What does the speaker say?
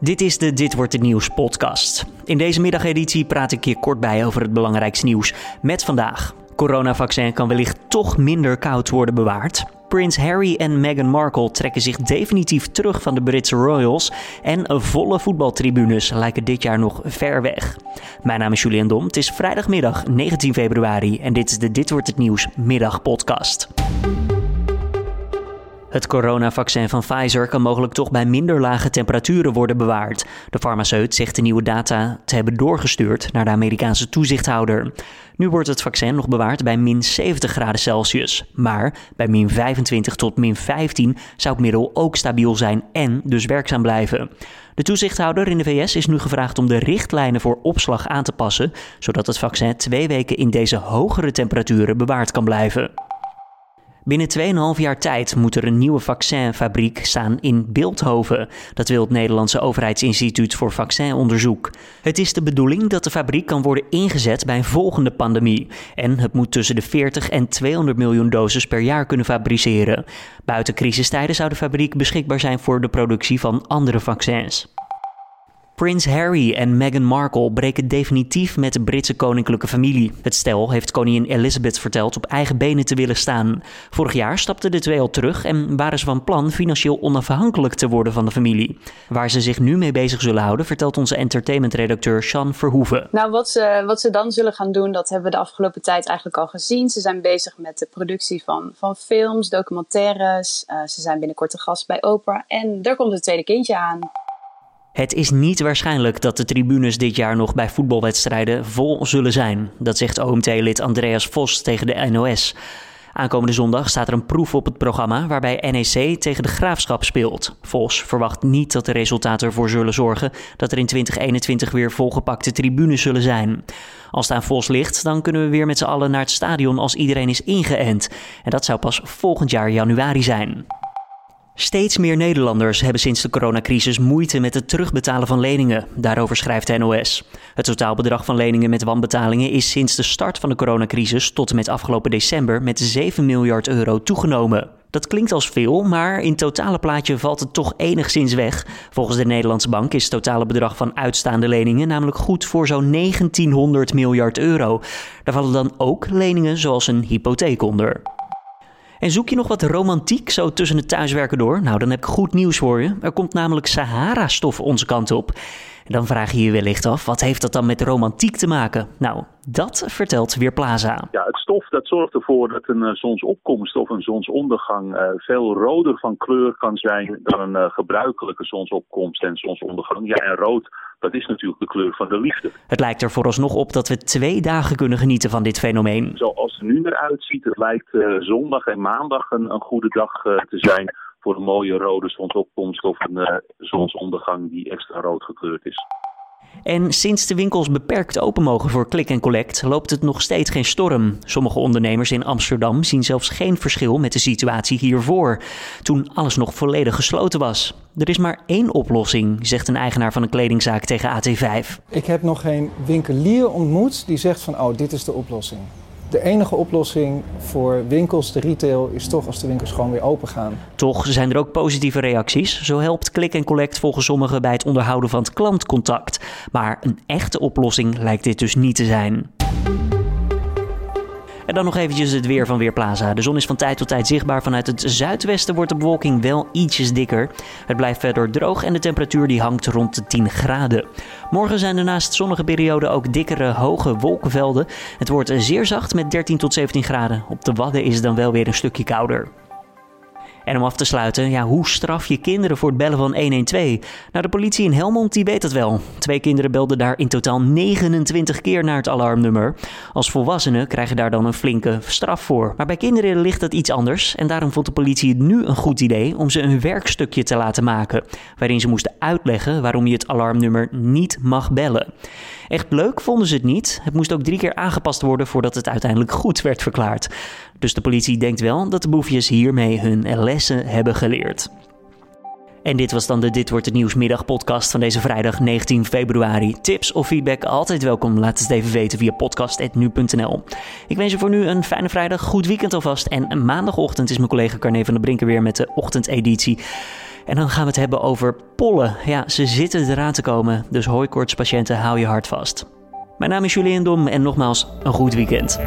Dit is de Dit wordt het nieuws podcast. In deze middageditie praat ik je kort bij over het belangrijkste nieuws. Met vandaag. Coronavaccin kan wellicht toch minder koud worden bewaard. Prins Harry en Meghan Markle trekken zich definitief terug van de Britse Royals. En volle voetbaltribunes lijken dit jaar nog ver weg. Mijn naam is Julian Dom. Het is vrijdagmiddag 19 februari en dit is de Dit wordt het nieuws middagpodcast. Het coronavaccin van Pfizer kan mogelijk toch bij minder lage temperaturen worden bewaard. De farmaceut zegt de nieuwe data te hebben doorgestuurd naar de Amerikaanse toezichthouder. Nu wordt het vaccin nog bewaard bij min 70 graden Celsius. Maar bij min 25 tot min 15 zou het middel ook stabiel zijn en dus werkzaam blijven. De toezichthouder in de VS is nu gevraagd om de richtlijnen voor opslag aan te passen, zodat het vaccin twee weken in deze hogere temperaturen bewaard kan blijven. Binnen 2,5 jaar tijd moet er een nieuwe vaccinfabriek staan in Beeldhoven. Dat wil het Nederlandse Overheidsinstituut voor Vaccinonderzoek. Het is de bedoeling dat de fabriek kan worden ingezet bij een volgende pandemie. En het moet tussen de 40 en 200 miljoen doses per jaar kunnen fabriceren. Buiten crisistijden zou de fabriek beschikbaar zijn voor de productie van andere vaccins. Prins Harry en Meghan Markle breken definitief met de Britse koninklijke familie. Het stel heeft koningin Elizabeth verteld op eigen benen te willen staan. Vorig jaar stapten de twee al terug en waren ze van plan financieel onafhankelijk te worden van de familie. Waar ze zich nu mee bezig zullen houden, vertelt onze entertainmentredacteur Sean Verhoeven. Nou, wat ze, wat ze dan zullen gaan doen, dat hebben we de afgelopen tijd eigenlijk al gezien. Ze zijn bezig met de productie van, van films, documentaires. Uh, ze zijn binnenkort te gast bij Oprah. En er komt een tweede kindje aan. Het is niet waarschijnlijk dat de tribunes dit jaar nog bij voetbalwedstrijden vol zullen zijn. Dat zegt OMT-lid Andreas Vos tegen de NOS. Aankomende zondag staat er een proef op het programma waarbij NEC tegen de Graafschap speelt. Vos verwacht niet dat de resultaten ervoor zullen zorgen dat er in 2021 weer volgepakte tribunes zullen zijn. Als het aan Vos ligt, dan kunnen we weer met z'n allen naar het stadion als iedereen is ingeënt. En dat zou pas volgend jaar januari zijn. Steeds meer Nederlanders hebben sinds de coronacrisis moeite met het terugbetalen van leningen. Daarover schrijft NOS. Het totaalbedrag van leningen met wanbetalingen is sinds de start van de coronacrisis tot en met afgelopen december met 7 miljard euro toegenomen. Dat klinkt als veel, maar in totale plaatje valt het toch enigszins weg. Volgens de Nederlandse Bank is het totale bedrag van uitstaande leningen namelijk goed voor zo'n 1900 miljard euro. Daar vallen dan ook leningen zoals een hypotheek onder. En zoek je nog wat romantiek zo tussen het thuiswerken door? Nou, dan heb ik goed nieuws voor je. Er komt namelijk Sahara-stof onze kant op. En dan vraag je je wellicht af, wat heeft dat dan met romantiek te maken? Nou, dat vertelt Weerplaza. Ja, het stof dat zorgt ervoor dat een uh, zonsopkomst of een zonsondergang uh, veel roder van kleur kan zijn dan een uh, gebruikelijke zonsopkomst en zonsondergang. Ja, en rood, dat is natuurlijk de kleur van de liefde. Het lijkt er vooralsnog op dat we twee dagen kunnen genieten van dit fenomeen. Zoals het er nu eruit ziet, het lijkt zondag en maandag een, een goede dag te zijn voor een mooie rode zonsopkomst of een uh, zonsondergang die extra rood gekleurd is. En sinds de winkels beperkt open mogen voor klik en collect, loopt het nog steeds geen storm. Sommige ondernemers in Amsterdam zien zelfs geen verschil met de situatie hiervoor, toen alles nog volledig gesloten was. Er is maar één oplossing, zegt een eigenaar van een kledingzaak tegen AT5. Ik heb nog geen winkelier ontmoet die zegt van, oh, dit is de oplossing. De enige oplossing voor winkels, de retail, is toch als de winkels gewoon weer open gaan. Toch zijn er ook positieve reacties. Zo helpt Click en Collect volgens sommigen bij het onderhouden van het klantcontact. Maar een echte oplossing lijkt dit dus niet te zijn. En dan nog eventjes het weer van Weerplaza. De zon is van tijd tot tijd zichtbaar. Vanuit het zuidwesten wordt de bewolking wel ietsjes dikker. Het blijft verder droog en de temperatuur die hangt rond de 10 graden. Morgen zijn er naast zonnige perioden ook dikkere hoge wolkenvelden. Het wordt zeer zacht met 13 tot 17 graden. Op de Wadden is het dan wel weer een stukje kouder. En om af te sluiten, ja, hoe straf je kinderen voor het bellen van 112? Nou, de politie in Helmond die weet het wel. Twee kinderen belden daar in totaal 29 keer naar het alarmnummer. Als volwassenen krijgen daar dan een flinke straf voor. Maar bij kinderen ligt dat iets anders. En daarom vond de politie het nu een goed idee om ze een werkstukje te laten maken. Waarin ze moesten uitleggen waarom je het alarmnummer niet mag bellen. Echt leuk vonden ze het niet. Het moest ook drie keer aangepast worden voordat het uiteindelijk goed werd verklaard. Dus de politie denkt wel dat de boefjes hiermee hun lessen hebben geleerd. En dit was dan de Dit Wordt Het Nieuws middagpodcast van deze vrijdag 19 februari. Tips of feedback altijd welkom. Laat het even weten via podcast.nu.nl. Ik wens je voor nu een fijne vrijdag, goed weekend alvast. En maandagochtend is mijn collega Carne van der Brinken weer met de ochtendeditie. En dan gaan we het hebben over pollen. Ja, ze zitten eraan te komen, dus hooikoortspatiënten hou je hart vast. Mijn naam is Julian Dom en nogmaals een goed weekend.